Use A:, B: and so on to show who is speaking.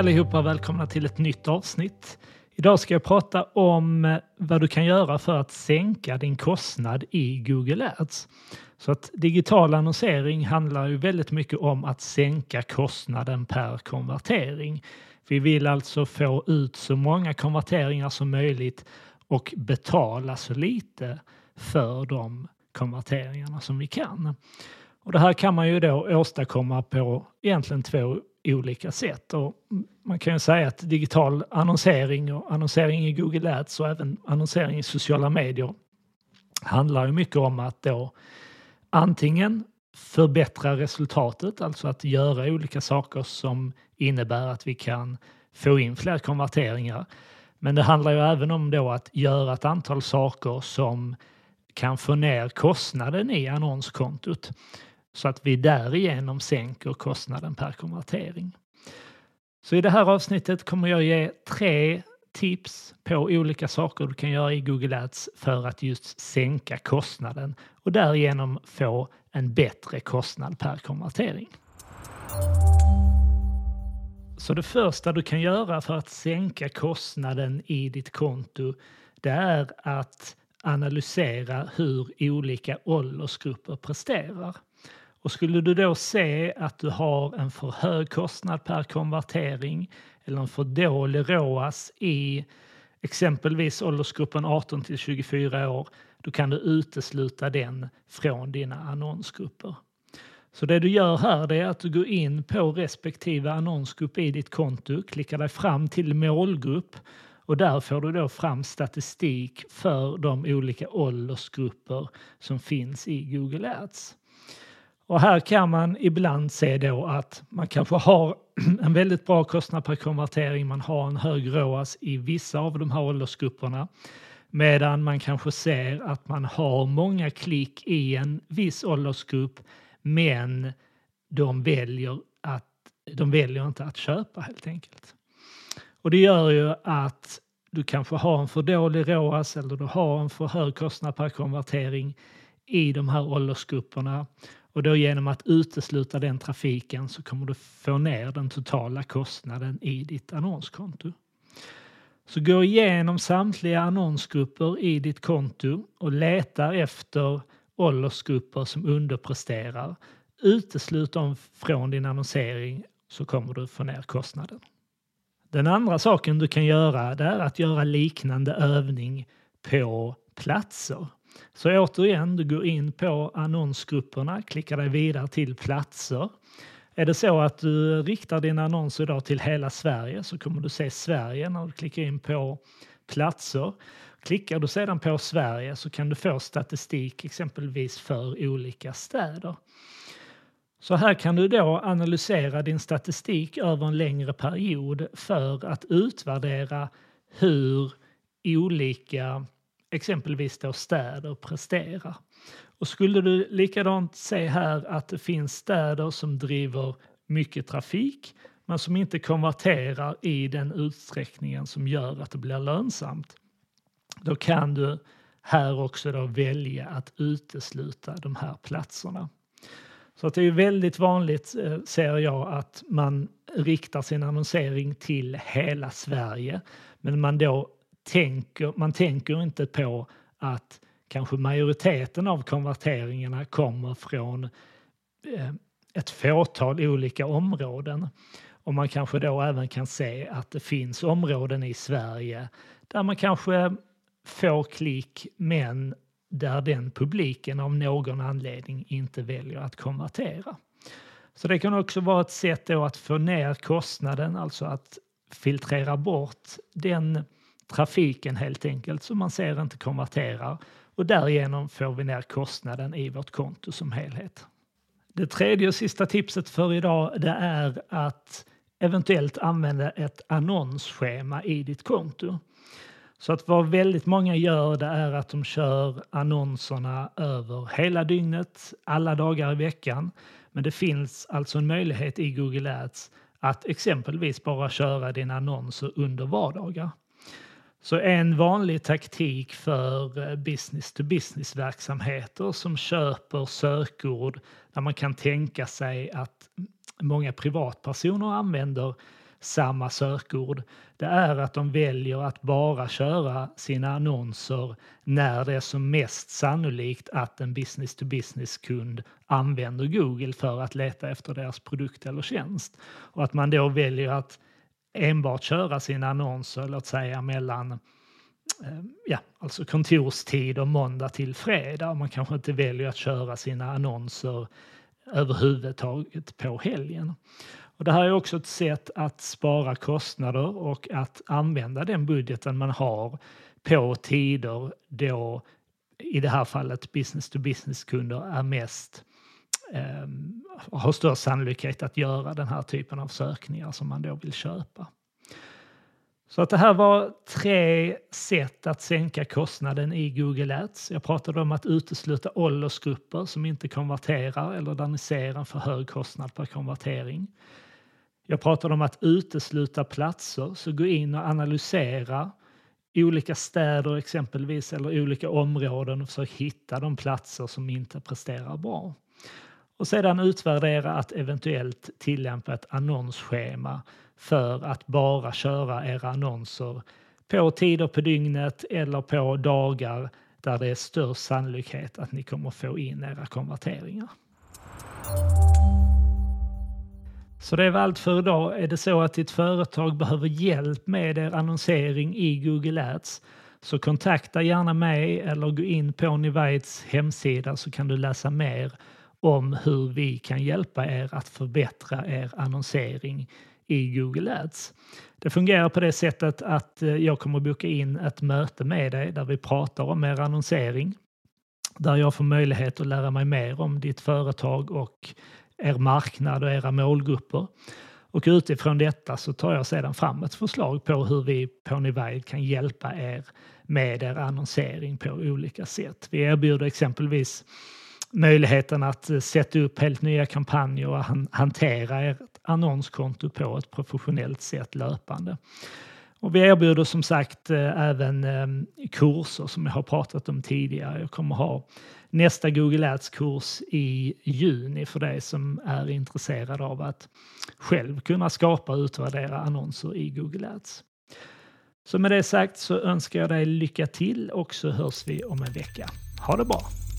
A: allihopa och välkomna till ett nytt avsnitt. Idag ska jag prata om eh, vad du kan göra för att sänka din kostnad i Google Ads. Så att digital annonsering handlar ju väldigt mycket om att sänka kostnaden per konvertering. Vi vill alltså få ut så många konverteringar som möjligt och betala så lite för de konverteringarna som vi kan. Och det här kan man ju då åstadkomma på egentligen två olika sätt. Och man kan ju säga att digital annonsering och annonsering i Google Ads och även annonsering i sociala medier handlar ju mycket om att då antingen förbättra resultatet, alltså att göra olika saker som innebär att vi kan få in fler konverteringar. Men det handlar ju även om då att göra ett antal saker som kan få ner kostnaden i annonskontot så att vi därigenom sänker kostnaden per konvertering. Så i det här avsnittet kommer jag ge tre tips på olika saker du kan göra i Google Ads för att just sänka kostnaden och därigenom få en bättre kostnad per konvertering. Så det första du kan göra för att sänka kostnaden i ditt konto det är att analysera hur olika åldersgrupper presterar. Och skulle du då se att du har en för hög kostnad per konvertering eller en för dålig ROAS i exempelvis åldersgruppen 18 till 24 år, då kan du utesluta den från dina annonsgrupper. Så det du gör här är att du går in på respektive annonsgrupp i ditt konto, klickar dig fram till målgrupp och där får du då fram statistik för de olika åldersgrupper som finns i Google Ads. Och här kan man ibland se då att man kanske har en väldigt bra kostnad per konvertering, man har en hög ROAS i vissa av de här åldersgrupperna. Medan man kanske ser att man har många klick i en viss åldersgrupp men de väljer, att, de väljer inte att köpa helt enkelt. Och det gör ju att du kanske har en för dålig ROAS eller du har en för hög kostnad per konvertering i de här åldersgrupperna och då genom att utesluta den trafiken så kommer du få ner den totala kostnaden i ditt annonskonto. Så gå igenom samtliga annonsgrupper i ditt konto och leta efter åldersgrupper som underpresterar. Uteslut dem från din annonsering så kommer du få ner kostnaden. Den andra saken du kan göra är att göra liknande övning på platser. Så återigen, du går in på annonsgrupperna, klickar dig vidare till platser. Är det så att du riktar din annons idag till hela Sverige så kommer du se Sverige när du klickar in på platser. Klickar du sedan på Sverige så kan du få statistik exempelvis för olika städer. Så här kan du då analysera din statistik över en längre period för att utvärdera hur olika exempelvis då städer presterar. Och skulle du likadant se här att det finns städer som driver mycket trafik men som inte konverterar i den utsträckningen som gör att det blir lönsamt. Då kan du här också då välja att utesluta de här platserna. Så att det är väldigt vanligt, eh, ser jag, att man riktar sin annonsering till hela Sverige men man då tänker, man tänker inte på att kanske majoriteten av konverteringarna kommer från eh, ett fåtal olika områden. Och man kanske då även kan se att det finns områden i Sverige där man kanske får klick men där den publiken av någon anledning inte väljer att konvertera. Så det kan också vara ett sätt då att få ner kostnaden, alltså att filtrera bort den trafiken helt enkelt som man ser inte konverterar och därigenom får vi ner kostnaden i vårt konto som helhet. Det tredje och sista tipset för idag det är att eventuellt använda ett annonsschema i ditt konto. Så att vad väldigt många gör det är att de kör annonserna över hela dygnet, alla dagar i veckan. Men det finns alltså en möjlighet i Google Ads att exempelvis bara köra dina annonser under vardagar. Så en vanlig taktik för eh, business to business verksamheter som köper sökord där man kan tänka sig att många privatpersoner använder samma sökord. Det är att de väljer att bara köra sina annonser när det är som mest sannolikt att en business to business kund använder Google för att leta efter deras produkt eller tjänst. Och att man då väljer att enbart köra sina annonser, låt säga mellan eh, ja, alltså kontorstid och måndag till fredag. Man kanske inte väljer att köra sina annonser överhuvudtaget på helgen. Och det här är också ett sätt att spara kostnader och att använda den budgeten man har på tider då i det här fallet business to business-kunder är mest eh, har störst sannolikhet att göra den här typen av sökningar som man då vill köpa. Så att det här var tre sätt att sänka kostnaden i Google Ads. Jag pratade om att utesluta åldersgrupper som inte konverterar eller där ni ser en för hög kostnad per konvertering. Jag pratade om att utesluta platser, så gå in och analysera olika städer exempelvis eller olika områden och försök hitta de platser som inte presterar bra. Och sedan utvärdera att eventuellt tillämpa ett annonsschema för att bara köra era annonser på tider på dygnet eller på dagar där det är störst sannolikhet att ni kommer få in era konverteringar. Så det var allt för idag. Är det så att ditt företag behöver hjälp med er annonsering i Google Ads så kontakta gärna mig eller gå in på Nivides hemsida så kan du läsa mer om hur vi kan hjälpa er att förbättra er annonsering i Google Ads. Det fungerar på det sättet att eh, jag kommer boka in ett möte med dig där vi pratar om er annonsering. Där jag får möjlighet att lära mig mer om ditt företag och er marknad och era målgrupper. Och utifrån detta så tar jag sedan fram ett förslag på hur vi på Nivide kan hjälpa er med er annonsering på olika sätt. Vi erbjuder exempelvis möjligheten att eh, sätta upp helt nya kampanjer och hantera ert annonskonto på ett professionellt sätt löpande. Och vi erbjuder som sagt eh, även ehm, kurser som jag har pratat om tidigare. Jag kommer ha nästa Google Ads-kurs i juni för dig som är intresserad av att själv kunna skapa och utvärdera annonser i Google Ads. Så med det sagt så önskar jag dig lycka till och så hörs vi om en vecka. Ha det bra!